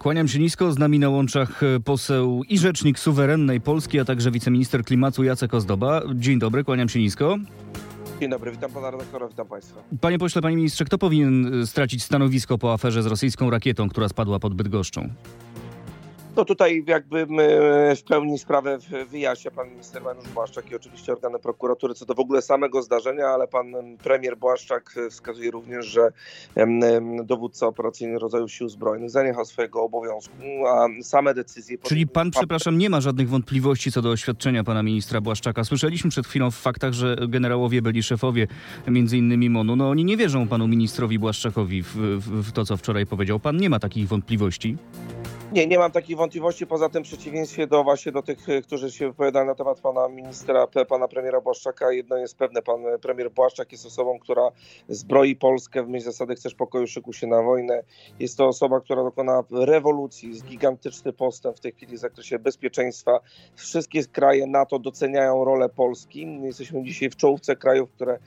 Kłaniam się nisko, z nami na łączach e, poseł i rzecznik suwerennej Polski, a także wiceminister klimatu Jacek Ozdoba. Dzień dobry, kłaniam się nisko. Dzień dobry, witam pana redaktora, witam państwa. Panie pośle, panie ministrze, kto powinien e, stracić stanowisko po aferze z rosyjską rakietą, która spadła pod Bydgoszczą? No tutaj jakby w pełni sprawę wyjaśnia pan minister Mariusz Błaszczak i oczywiście organy prokuratury co do w ogóle samego zdarzenia, ale pan premier Błaszczak wskazuje również, że dowódca operacyjny rodzaju sił zbrojnych zaniechał swojego obowiązku, a same decyzje... Czyli pan, przepraszam, nie ma żadnych wątpliwości co do oświadczenia pana ministra Błaszczaka. Słyszeliśmy przed chwilą w faktach, że generałowie byli szefowie między innymi MONU. No oni nie wierzą panu ministrowi Błaszczakowi w, w, w to, co wczoraj powiedział. Pan nie ma takich wątpliwości? Nie, nie mam takich wątpliwości, poza tym w przeciwieństwie do właśnie do tych, którzy się wypowiadają na temat pana ministra, pana premiera Błaszczaka, jedno jest pewne, pan premier Błaszczak jest osobą, która zbroi Polskę w myśl zasady chcesz pokoju, szyku się na wojnę. Jest to osoba, która dokona rewolucji, jest gigantyczny postęp w tej chwili w zakresie bezpieczeństwa. Wszystkie kraje NATO doceniają rolę Polski. Jesteśmy dzisiaj w czołówce krajów, które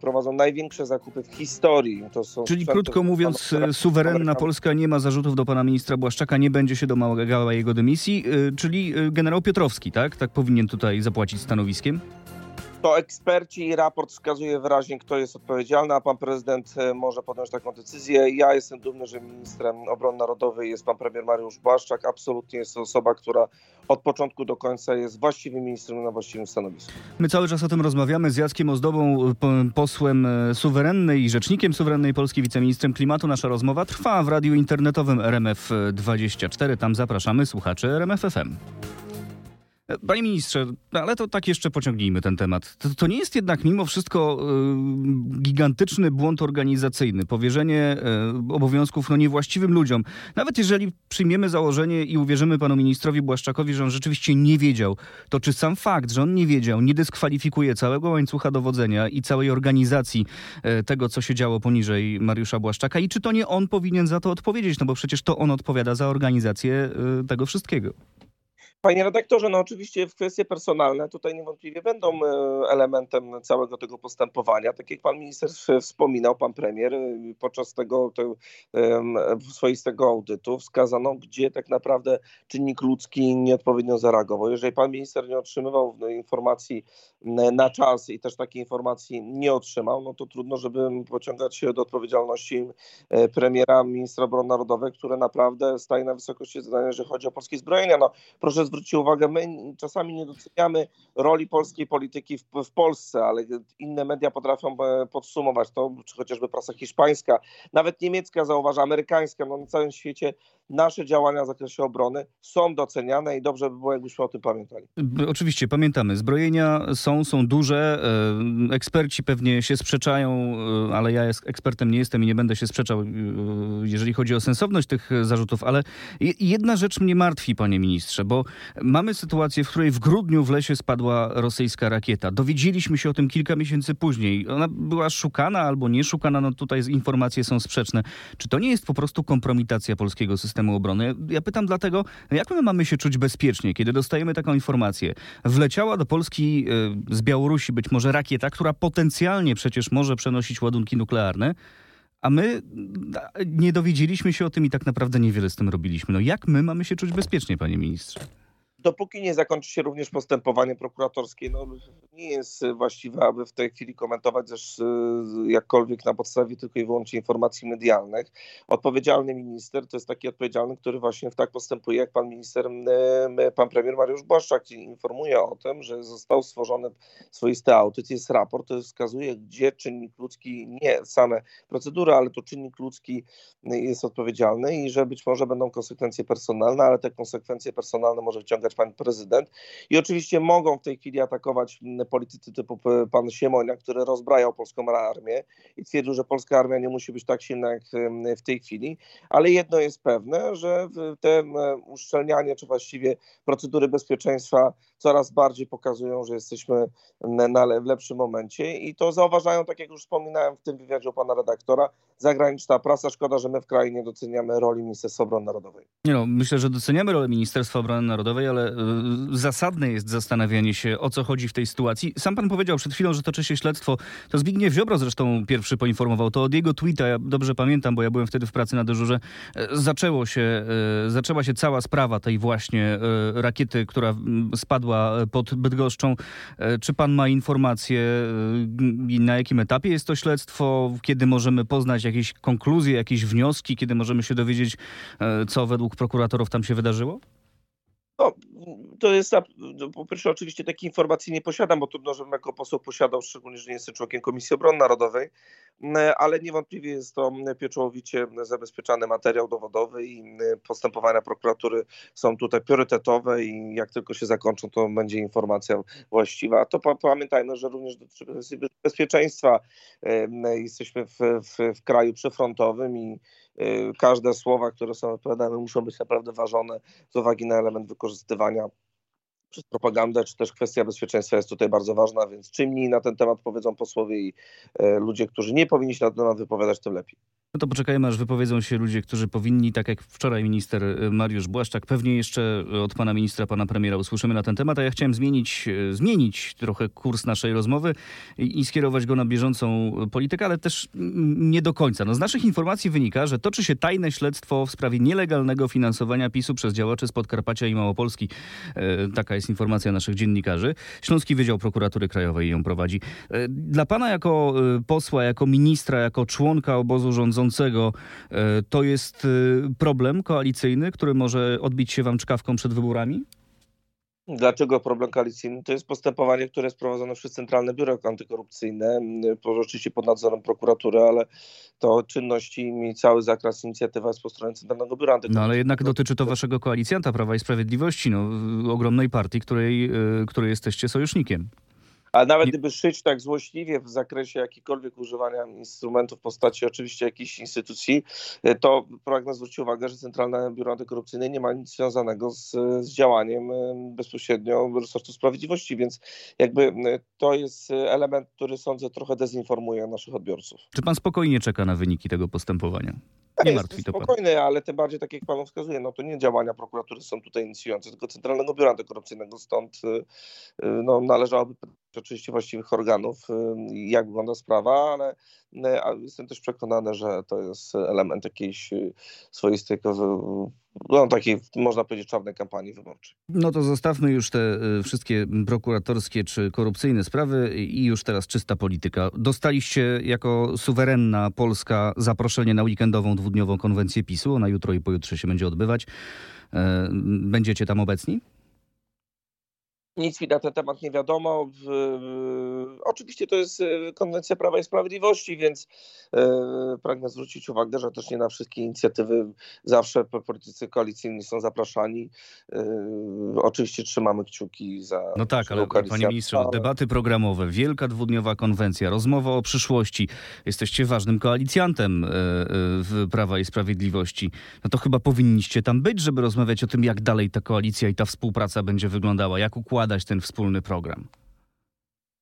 prowadzą największe zakupy w historii. Czyli krótko mówiąc, suwerenna Polska nie ma zarzutów do pana ministra Błaszczaka, nie będzie się domagała jego dymisji, y, czyli y, generał Piotrowski, tak? Tak powinien tutaj zapłacić stanowiskiem? To eksperci i raport wskazuje wyraźnie, kto jest odpowiedzialny, a pan prezydent e, może podjąć taką decyzję. Ja jestem dumny, że ministrem obrony narodowej jest pan premier Mariusz Błaszczak. Absolutnie jest to osoba, która od początku do końca jest właściwym ministrem na właściwym stanowisku. My cały czas o tym rozmawiamy z Jackiem Ozdobą, posłem e, suwerennej i rzecznikiem suwerennej Polski, wiceministrem klimatu. Nasza rozmowa trwa w radiu internetowym RMF24. Tam zapraszamy słuchaczy RMF FM. Panie ministrze, ale to tak jeszcze pociągnijmy ten temat. To, to nie jest jednak mimo wszystko y, gigantyczny błąd organizacyjny, powierzenie y, obowiązków no, niewłaściwym ludziom. Nawet jeżeli przyjmiemy założenie i uwierzymy panu ministrowi Błaszczakowi, że on rzeczywiście nie wiedział, to czy sam fakt, że on nie wiedział, nie dyskwalifikuje całego łańcucha dowodzenia i całej organizacji y, tego, co się działo poniżej Mariusza Błaszczaka i czy to nie on powinien za to odpowiedzieć, no bo przecież to on odpowiada za organizację tego wszystkiego. Panie redaktorze, no oczywiście kwestie personalne tutaj niewątpliwie będą e, elementem całego tego postępowania. Tak jak pan minister wspominał, pan premier, e, podczas tego, tego swoistego audytu wskazano, gdzie tak naprawdę czynnik ludzki nieodpowiednio zareagował. Jeżeli pan minister nie otrzymywał informacji na czas i też takiej informacji nie otrzymał, no to trudno, żeby pociągać się do odpowiedzialności e, premiera, ministra obrony narodowej, które naprawdę staje na wysokości zadania, jeżeli chodzi o polskie zbrojenia. No, proszę zwróćcie uwagę, my czasami nie doceniamy roli polskiej polityki w, w Polsce, ale inne media potrafią e, podsumować to, czy chociażby prasa hiszpańska, nawet niemiecka zauważa, amerykańska, no na całym świecie nasze działania w zakresie obrony są doceniane i dobrze by było, jakbyśmy o tym pamiętali. Oczywiście, pamiętamy. Zbrojenia są, są duże. E, eksperci pewnie się sprzeczają, e, ale ja ekspertem nie jestem i nie będę się sprzeczał, jeżeli chodzi o sensowność tych zarzutów, ale jedna rzecz mnie martwi, panie ministrze, bo mamy sytuację, w której w grudniu w lesie spadła rosyjska rakieta. Dowiedzieliśmy się o tym kilka miesięcy później. Ona była szukana albo nie szukana, no tutaj informacje są sprzeczne. Czy to nie jest po prostu kompromitacja polskiego systemu obrony? Ja pytam dlatego, jak my mamy się czuć bezpiecznie, kiedy dostajemy taką informację? Wleciała do Polski e, z Białorusi być może rakieta, która potencjalnie przecież może przenosić ładunki nuklearne, a my nie dowiedzieliśmy się o tym i tak naprawdę niewiele z tym robiliśmy. No jak my mamy się czuć bezpiecznie, panie ministrze? Dopóki nie zakończy się również postępowanie prokuratorskie, no, nie jest właściwe, aby w tej chwili komentować też jakkolwiek na podstawie tylko i wyłącznie informacji medialnych. Odpowiedzialny minister to jest taki odpowiedzialny, który właśnie tak postępuje, jak pan minister, pan premier Mariusz Błaszczak informuje o tym, że został stworzony swoisty audyt, jest raport, to wskazuje, gdzie czynnik ludzki, nie same procedury, ale to czynnik ludzki jest odpowiedzialny i że być może będą konsekwencje personalne, ale te konsekwencje personalne może wciągać pan prezydent. I oczywiście mogą w tej chwili atakować politycy typu pan Siemonia, który rozbrajał polską armię i twierdził, że polska armia nie musi być tak silna jak w tej chwili. Ale jedno jest pewne, że te uszczelnianie, czy właściwie procedury bezpieczeństwa coraz bardziej pokazują, że jesteśmy na, w lepszym momencie i to zauważają, tak jak już wspominałem w tym wywiadzie u pana redaktora, zagraniczna prasa. Szkoda, że my w kraju nie doceniamy roli Ministerstwa Obrony Narodowej. Nie no, myślę, że doceniamy rolę Ministerstwa Obrony Narodowej, ale ale y, zasadne jest zastanawianie się, o co chodzi w tej sytuacji. Sam pan powiedział przed chwilą, że toczy się śledztwo. To Zbigniew Ziobro zresztą pierwszy poinformował. To od jego tweeta, ja dobrze pamiętam, bo ja byłem wtedy w pracy na dyżurze, e, zaczęło się, e, zaczęła się cała sprawa tej właśnie e, rakiety, która spadła pod Bydgoszczą. E, Czy pan ma informacje, e, na jakim etapie jest to śledztwo? Kiedy możemy poznać jakieś konkluzje, jakieś wnioski? Kiedy możemy się dowiedzieć, e, co według prokuratorów tam się wydarzyło? No, Um, to jest, no, po pierwsze oczywiście takiej informacji nie posiadam, bo trudno, żebym jako poseł posiadał, szczególnie, że nie jestem członkiem Komisji Obrony Narodowej, ale niewątpliwie jest to pieczołowicie zabezpieczany materiał dowodowy i postępowania prokuratury są tutaj priorytetowe i jak tylko się zakończą, to będzie informacja właściwa. To pa, pamiętajmy, że również dotyczy bezpieczeństwa. Em, Jesteśmy w, w, w kraju przyfrontowym i y, każde słowa, które są wypowiadane, muszą być naprawdę ważone z uwagi na element wykorzystywania przez propagandę, czy też kwestia bezpieczeństwa jest tutaj bardzo ważna, więc czym mniej na ten temat powiedzą posłowie i e, ludzie, którzy nie powinni się na ten temat wypowiadać, tym lepiej. No to poczekajmy, aż wypowiedzą się ludzie, którzy powinni, tak jak wczoraj minister y, Mariusz Błaszczak. Pewnie jeszcze od pana ministra, pana premiera usłyszymy na ten temat, a ja chciałem zmienić, y, zmienić trochę kurs naszej rozmowy i, i skierować go na bieżącą politykę, ale też nie do końca. No z naszych informacji wynika, że toczy się tajne śledztwo w sprawie nielegalnego finansowania PiSu przez działaczy z Podkarpacia i Małopolski. E, taka jest informacja naszych dziennikarzy. Śląski Wydział Prokuratury Krajowej ją prowadzi. E, Dla pana jako e, posła, jako ministra, jako członka obozu rządzącego, e, to jest problem koalicyjny, który może odbić się wam czkawką przed wyborami? Dlaczego problem koalicyjny? To jest postępowanie, które jest prowadzone przez Centralne Biuro Antykorupcyjne, m, po- oczywiście pod nadzorem prokuratury, ale to czynności i cały zakres inicjatywa jest po stronie Centralnego Biura No Antykorupcyjnego. ale jednak dotyczy to waszego koalicjanta Prawa i Sprawiedliwości, no, ogromnej partii, której, e, której jesteście sojusznikiem. Ale nawet gdyby szyć tak złośliwie w zakresie jakikolwiek używania instrumentów w postaci oczywiście jakichś instytucji, e, to pragnę zwrócić uwagę, że Centralne Biuro Antykorupcyjne nie ma nic związanego z, z działaniem e, bezpośrednio resortu sprawiedliwości, więc jakby e, to jest element, który sądzę trochę dezinformuje naszych odbiorców. Czy pan spokojnie czeka na wyniki tego postępowania? Ja Nie martwi to pana. spokojny, ale tym bardziej, tak jak panu wskazuje, no to nie działania prokuratury są tutaj inicjujące, tylko Centralnego Biura Antykorupcyjnego, stąd y, y, no, należałoby pytać oczywiście właściwych organów, y, jak wygląda sprawa, ale jestem też przekonany, że to jest element jakiejś swoistej, no takiej, można powiedzieć, czarnej kampanii wyborczej. No to zostawmy już te y, wszystkie prokuratorskie czy korupcyjne sprawy i już teraz czysta polityka. Dostaliście jako suwerenna Polska zaproszenie na weekendową dwudniową konwencję PiSu. Ona jutro i pojutrze się będzie odbywać. E, Będziecie tam obecni? Nic mi na ten temat nie wiadomo. Oczywiście to jest e, konwencja Prawa i Sprawiedliwości, więc e, pragnę zwrócić uwagę, że też nie na wszystkie inicjatywy zawsze po- politycy koalicyjni są zapraszani. E, oczywiście trzymamy kciuki za. No tak, ale panie ministrze, debaty programowe, wielka dwudniowa konwencja, rozmowa o przyszłości. Jesteście ważnym koalicjantem w Prawa i Sprawiedliwości. No to chyba powinniście tam być, żeby rozmawiać o tym, jak dalej ta koalicja i ta współpraca będzie wyglądała, jak układać ten wspólny program.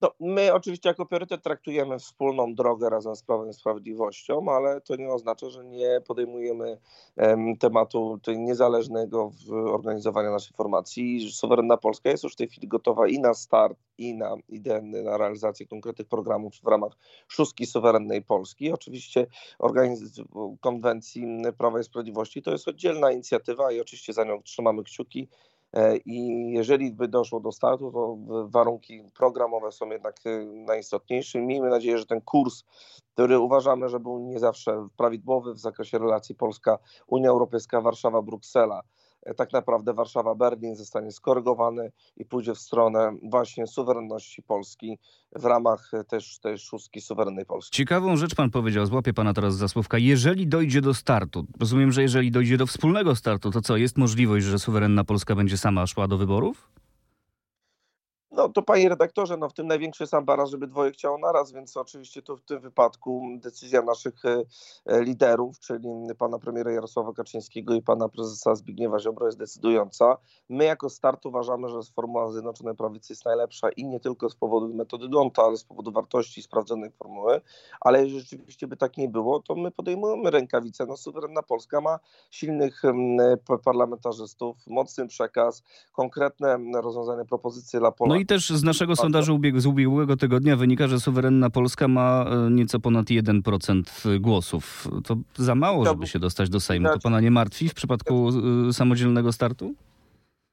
No, my oczywiście jako priorytet traktujemy wspólną drogę razem z Prawem i Sprawiedliwością, ale to nie oznacza, że nie podejmujemy em, tematu niezależnego organizowania naszej formacji. Suwerenna Polska jest już w tej chwili gotowa i na start, i na identny, na realizację konkretnych programów w ramach szóstki suwerennej Polski. Oczywiście organiz- konwencji Prawa i Sprawiedliwości to jest oddzielna inicjatywa i oczywiście za nią trzymamy kciuki. E, I jeżeli by doszło do startu, to warunki programowe są jednak e, najistotniejsze. Miejmy nadzieję, że ten kurs, który uważamy, że był nie zawsze prawidłowy w zakresie relacji Polska-Unia Europejska, Warszawa-Bruksela, e, tak naprawdę Warszawa-Berlin zostanie skorygowany i pójdzie w stronę właśnie suwerenności Polski w ramach e, też tej szóstki suwerennej Polski. Ciekawą rzecz pan powiedział, złapię pana teraz za słówka. Jeżeli dojdzie do startu, rozumiem, że jeżeli dojdzie do wspólnego startu, to co, jest możliwość, że suwerenna Polska będzie sama szła do wyborów? No to panie redaktorze, no w tym największy sam baran, żeby dwoje chciało naraz, więc oczywiście to w tym wypadku decyzja naszych e, e, liderów, czyli pana premiera Jarosława Kaczyńskiego i pana prezesa Zbigniewa Ziobro jest decydująca. My jako start uważamy, że formuła Zjednoczonej Prawicy jest najlepsza i nie tylko z powodu metody Donta, ale z powodu wartości sprawdzonej formuły, ale jeżeli rzeczywiście by tak nie było, to my podejmujemy rękawice. No suwerenna Polska ma silnych parlamentarzystów, mocny przekaz, konkretne rozwiązania, propozycje dla Polaków. No i też z naszego sondażu ubieg z ubiegłego tygodnia wynika, że suwerenna Polska ma e, nieco ponad 1% głosów. To za mało, żeby się dostać do Sejmu. To pana nie martwi w przypadku e, samodzielnego startu?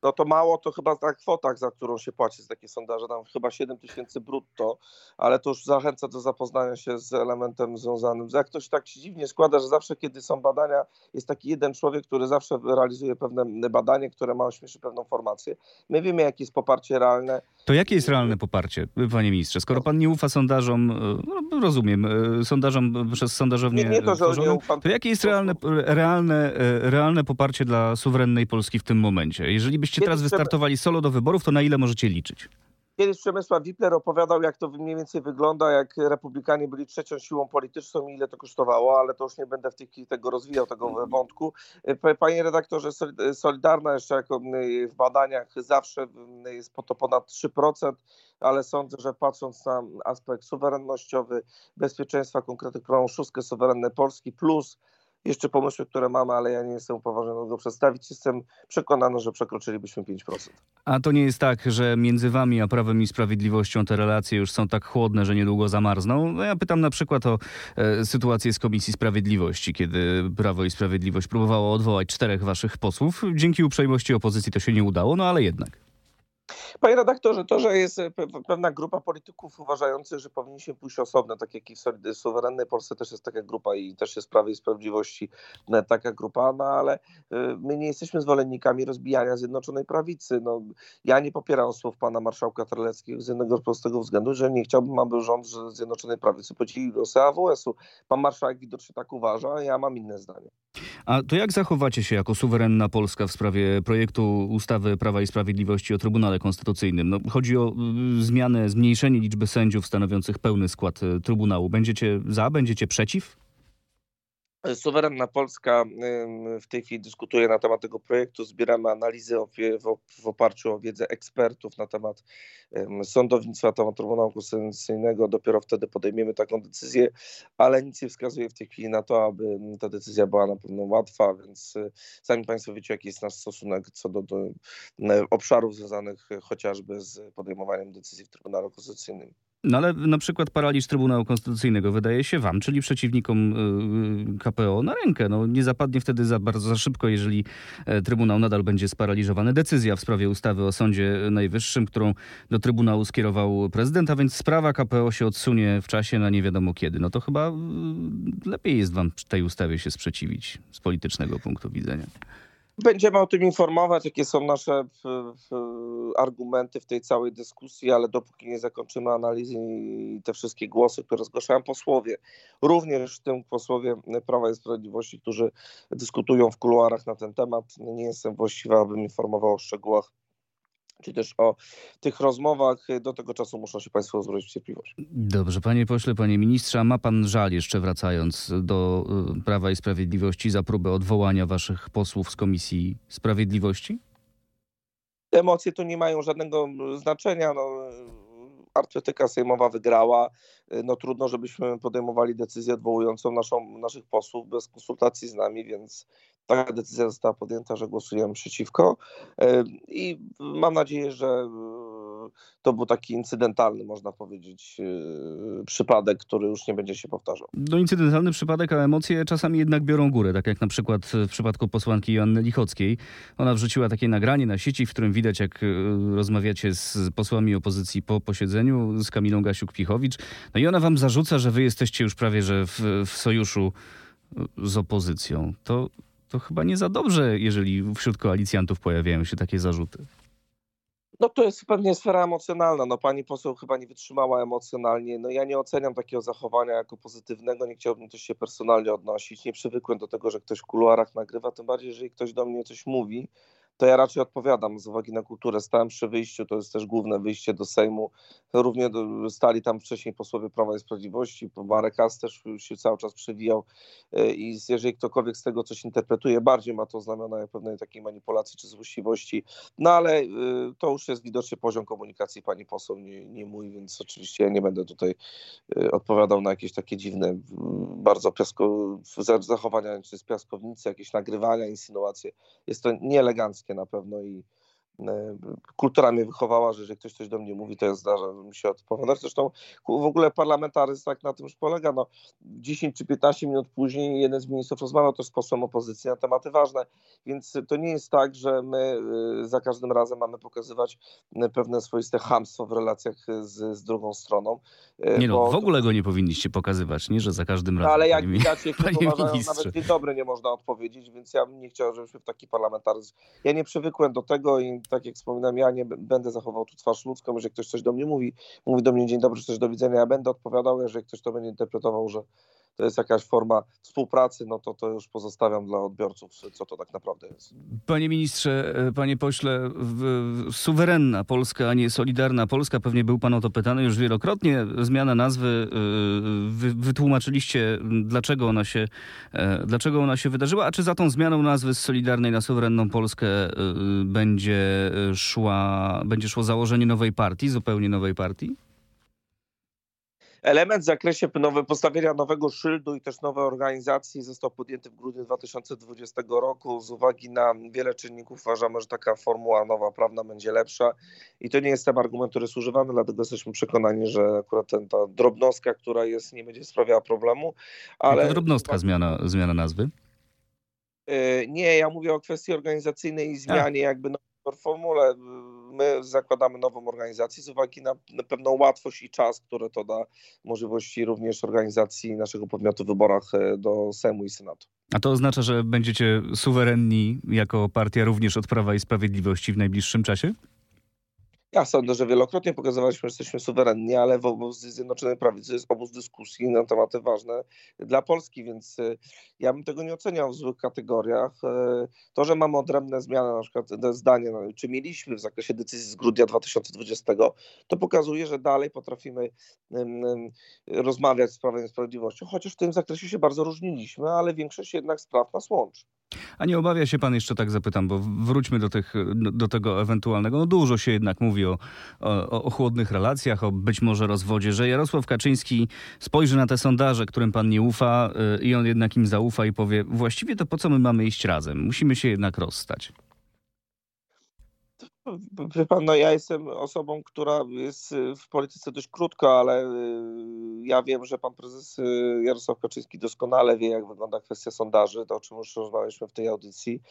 No to mało to chyba na kwotach, za którą się płaci z takie sondaże, tam chyba 7 tysięcy brutto, ale to już zachęca do zapoznania się z elementem związanym. Jak to się tak się dziwnie składa, że zawsze kiedy są badania, jest taki jeden człowiek, który zawsze realizuje pewne badanie, które ma ośmieszy pewną formację. My wiemy, jakie jest poparcie realne. To jakie jest realne poparcie, panie ministrze? Skoro pan nie ufa sondażom, e, no, rozumiem, e, sondażom przez sondażownie nie, nie to, że nie ufam, to jakie jest realne, realne, e, realne poparcie dla suwerennej Polski w tym momencie? Jeżeli byście teraz wystartowali solo do wyborów, to na ile możecie liczyć? Kiedyś Przemysław Wipler opowiadał, jak to mniej więcej wygląda, jak republikanie byli trzecią siłą polityczną i ile to kosztowało, ale to już nie będę w tej chwili tego rozwijał, tego wątku. Panie redaktorze, Solidarna jeszcze jako w badaniach zawsze jest po to ponad 3%, ale sądzę, że patrząc na aspekt suwerennościowy, bezpieczeństwa konkretnych programów, szóstkę suwerenne Polski plus jeszcze pomysły, które mamy, ale ja nie jestem upoważniony go przedstawić. Jestem przekonany, że przekroczylibyśmy 5%. A to nie jest tak, że między wami a Prawem i Sprawiedliwością te relacje już są tak chłodne, że niedługo zamarzną? No ja pytam na przykład o e, sytuację z Komisji Sprawiedliwości, kiedy Prawo i Sprawiedliwość próbowało odwołać czterech waszych posłów. Dzięki uprzejmości opozycji to się nie udało, no ale jednak. Panie redaktorze, to, że jest e, pewna grupa polityków uważających, że powinniśmy pójść osobno, tak jak i w suwerennej Polsce też jest taka grupa i też jest Prawie i Sprawiedliwości e, taka grupa, no ale e, my nie jesteśmy zwolennikami rozbijania Zjednoczonej Prawicy. No, ja nie popieram słów pana marszałka Terleckiego z jednego prostego względu, że nie chciałbym, aby rząd Zjednoczonej Prawicy podzielił losy AWS-u. Pan marszałek widocznie tak uważa, a ja mam inne zdanie. A to jak zachowacie się jako suwerenna Polska w sprawie projektu ustawy Prawa i Sprawiedliwości o Trybunale Konstytucyjnym? No, chodzi o y, zmianę, zmniejszenie liczby sędziów stanowiących pełny skład y, Trybunału. Będziecie za, będziecie przeciw? Suwerenna Polska w tej chwili dyskutuje na temat tego projektu. Zbieramy analizy w oparciu o wiedzę ekspertów na temat sądownictwa, na temat Trybunału Konstytucyjnego. Dopiero wtedy podejmiemy taką decyzję, ale nic nie wskazuje w tej chwili na to, aby ta decyzja była na pewno łatwa, więc y, sami Państwo wiecie, jaki jest nasz stosunek co do, do obszarów związanych chociażby z podejmowaniem decyzji w Trybunale Konstytucyjnym. No ale na przykład paraliż Trybunału Konstytucyjnego wydaje się wam, czyli przeciwnikom y, KPO na rękę. No, nie zapadnie wtedy za bardzo za szybko, jeżeli e, Trybunał nadal będzie sparaliżowany. Decyzja w sprawie ustawy o Sądzie Najwyższym, którą do Trybunału skierował prezydent, a więc sprawa KPO się odsunie w czasie na nie wiadomo kiedy. No to chyba y, lepiej jest wam tej ustawie się sprzeciwić z politycznego punktu widzenia. Będziemy o tym informować, jakie są nasze argumenty w tej całej dyskusji, ale dopóki nie zakończymy analizy i te wszystkie głosy, które zgłaszają posłowie, również w tym posłowie Prawa i Sprawiedliwości, którzy dyskutują w kuluarach na ten temat, nie jestem właściwy, abym informował o szczegółach czy też o tych rozmowach. Do tego czasu muszą się Państwo w cierpliwość. Dobrze, panie pośle, panie ministrze, ma pan żal jeszcze wracając do y, Prawa i Sprawiedliwości za próbę odwołania waszych posłów z Komisji Sprawiedliwości? Emocje tu nie mają żadnego znaczenia. No, Artytyka sejmowa wygrała. No trudno, żebyśmy podejmowali decyzję odwołującą naszą, naszych posłów bez konsultacji z nami, więc taka decyzja została podjęta, że głosujemy przeciwko. I mam nadzieję, że to był taki incydentalny, można powiedzieć, yy, przypadek, który już nie będzie się powtarzał. No incydentalny przypadek, a emocje czasami jednak biorą górę, tak jak na przykład w przypadku posłanki Joanny Lichockiej. Ona wrzuciła takie nagranie na sieci, w którym widać, jak rozmawiacie z posłami opozycji po posiedzeniu, z Kamilą Gasiuk-Pichowicz. No i ona wam zarzuca, że wy jesteście już prawie, że w, w sojuszu z opozycją. To, to chyba nie za dobrze, jeżeli wśród koalicjantów pojawiają się takie zarzuty. No to jest pewnie sfera emocjonalna. No pani poseł chyba nie wytrzymała emocjonalnie. No ja nie oceniam takiego zachowania jako pozytywnego, nie chciałbym też się personalnie odnosić. Nie przywykłem do tego, że ktoś w kuluarach nagrywa, tym bardziej, jeżeli ktoś do mnie coś mówi, to ja raczej odpowiadam z uwagi na kulturę. Stałem przy wyjściu, to jest też główne wyjście do Sejmu. Równie stali tam wcześniej posłowie Prawa i Sprawiedliwości, Marek As też się cały czas przewijał i jeżeli ktokolwiek z tego coś interpretuje, bardziej ma to znamiona pewnej takiej manipulacji czy złośliwości, no ale to już jest widoczny poziom komunikacji pani poseł, nie, nie mój, więc oczywiście ja nie będę tutaj odpowiadał na jakieś takie dziwne, bardzo piasko, zachowania, czy z piaskownicy, jakieś nagrywania, insynuacje. Jest to nieeleganckie na pewno i kultura mnie wychowała, że jeżeli ktoś coś do mnie mówi, to ja zdarza mi się odpowiadać. Zresztą w ogóle parlamentaryzm tak na tym już polega. No, 10 czy 15 minut później jeden z ministrów rozmawiał też z posłem opozycji na tematy ważne, więc to nie jest tak, że my e, za każdym razem mamy pokazywać e, pewne swoiste hamstwo w relacjach z, z drugą stroną. Nie no, w ogóle to... go nie powinniście pokazywać, nie, że za każdym razem. ale jak widać, jak uważają, nawet dzień dobry nie można odpowiedzieć, więc ja bym nie chciał, żebyśmy w taki parlamentaryzm... Ja nie przywykłem do tego i tak jak wspominam, ja nie będę zachował tu twarz ludzką, jeżeli ktoś coś do mnie mówi, mówi do mnie dzień dobry, czy coś do widzenia, ja będę odpowiadał, jeżeli ktoś to będzie interpretował, że to jest jakaś forma współpracy, no to to już pozostawiam dla odbiorców, co to tak naprawdę jest. Panie ministrze, e, panie pośle, suwerenna Polska, a nie solidarna Polska, pewnie był pan o to pytany już wielokrotnie. Zmiana nazwy, e, wy, wytłumaczyliście, dlaczego ona, się, e, dlaczego ona się wydarzyła, a czy za tą zmianą nazwy z Solidarnej na Suwerenną Polskę będzie, szła, będzie szło założenie nowej partii, zupełnie nowej partii? Element w zakresie nowe, postawienia nowego szyldu i też nowej organizacji został podjęty w grudniu 2020 roku. Z uwagi na wiele czynników uważamy, że taka formuła nowa prawna będzie lepsza i to nie jest ten argument, który jest używany, dlatego jesteśmy przekonani, że akurat ten, ta drobnostka, która jest, nie będzie sprawiała problemu. Ale... Drobnostka zmiana, zmiana nazwy? E, nie, ja mówię o kwestii organizacyjnej i zmianie A. jakby formule. My zakładamy nową organizację z uwagi na, pewną łatwość i czas, które to da możliwości również organizacji naszego podmiotu w wyborach e, do Sejmu i Senatu. A to oznacza, że będziecie suwerenni jako partia również od Prawa i Sprawiedliwości w najbliższym czasie? Ja sądzę, że wielokrotnie pokazywaliśmy, że jesteśmy suwerenni, ale w obozie Zjednoczonej Prawicy jest obóz dyskusji na tematy ważne dla Polski, więc y, ja bym tego nie oceniał w złych kategoriach. Y, to, że mamy odrębne zmiany, na przykład zdanie, no, czy mieliśmy w zakresie decyzji z grudnia 2020, to pokazuje, że dalej potrafimy rozmawiać z Prawem i Sprawiedliwością, chociaż w tym zakresie się bardzo różniliśmy, ale większość jednak spraw nas łączy. A nie obawia się pan, jeszcze tak zapytam, bo wróćmy do, tych, do tego ewentualnego. No dużo się jednak mówi o, o, o chłodnych relacjach, o być może rozwodzie, że Jarosław Kaczyński spojrzy na te sondaże, którym pan nie ufa y, i on jednak im zaufa i powie, właściwie to po co my mamy iść razem? Musimy się jednak rozstać. Wie pan, no ja jestem osobą, która jest y, w polityce dość krótko, ale y, ja wiem, że pan prezes y, Jarosław Kaczyński doskonale wie, jak wygląda kwestia sondaży, to o czym już rozmawialiśmy w tej audycji,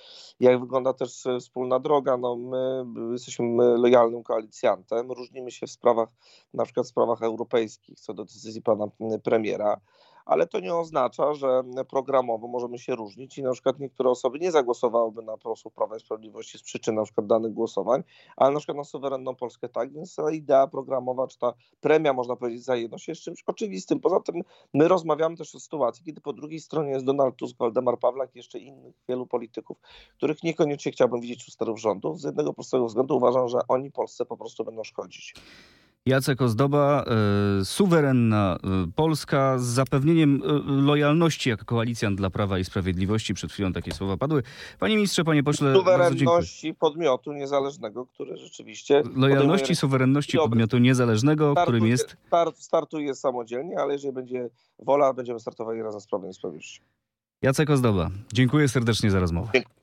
jak wygląda też wspólna droga. No my jesteśmy lojalnym koalicjantem, różnimy się w sprawach, na przykład w sprawach europejskich, co do decyzji pana premiera ale to nie oznacza, że programowo możemy się różnić i na przykład niektóre osoby nie zagłosowałyby na posłów Prawa i Sprawiedliwości z przyczyn na przykład danych głosowań, ale na przykład na suwerenną Polskę tak, więc ta idea programowa, czy ta premia, można powiedzieć, za jedność jest czymś oczywistym. Poza tym my rozmawiamy też o sytuacji, kiedy po drugiej stronie jest Donald Tusk, Waldemar Pawlak i jeszcze innych wielu polityków, których niekoniecznie chciałbym widzieć u sterów rządów. Z jednego prostego względu uważam, że oni Polsce po prostu będą szkodzić. Jacek Ozdoba, y, suwerenna y, Polska z zapewnieniem y, lojalności jako koalicjant dla Prawa i Sprawiedliwości. Przed chwilą takie słowa padły. Panie ministrze, panie pośle, Suwerenności podmiotu niezależnego, który rzeczywiście... Lojalności, suwerenności podmiotu niezależnego, startuje, którym jest... Start, startuje samodzielnie, ale jeżeli będzie wola, będziemy startowali razem z Prawem i Sprawiedliwością. Jacek Ozdoba, dziękuję serdecznie za rozmowę. Dziękuję.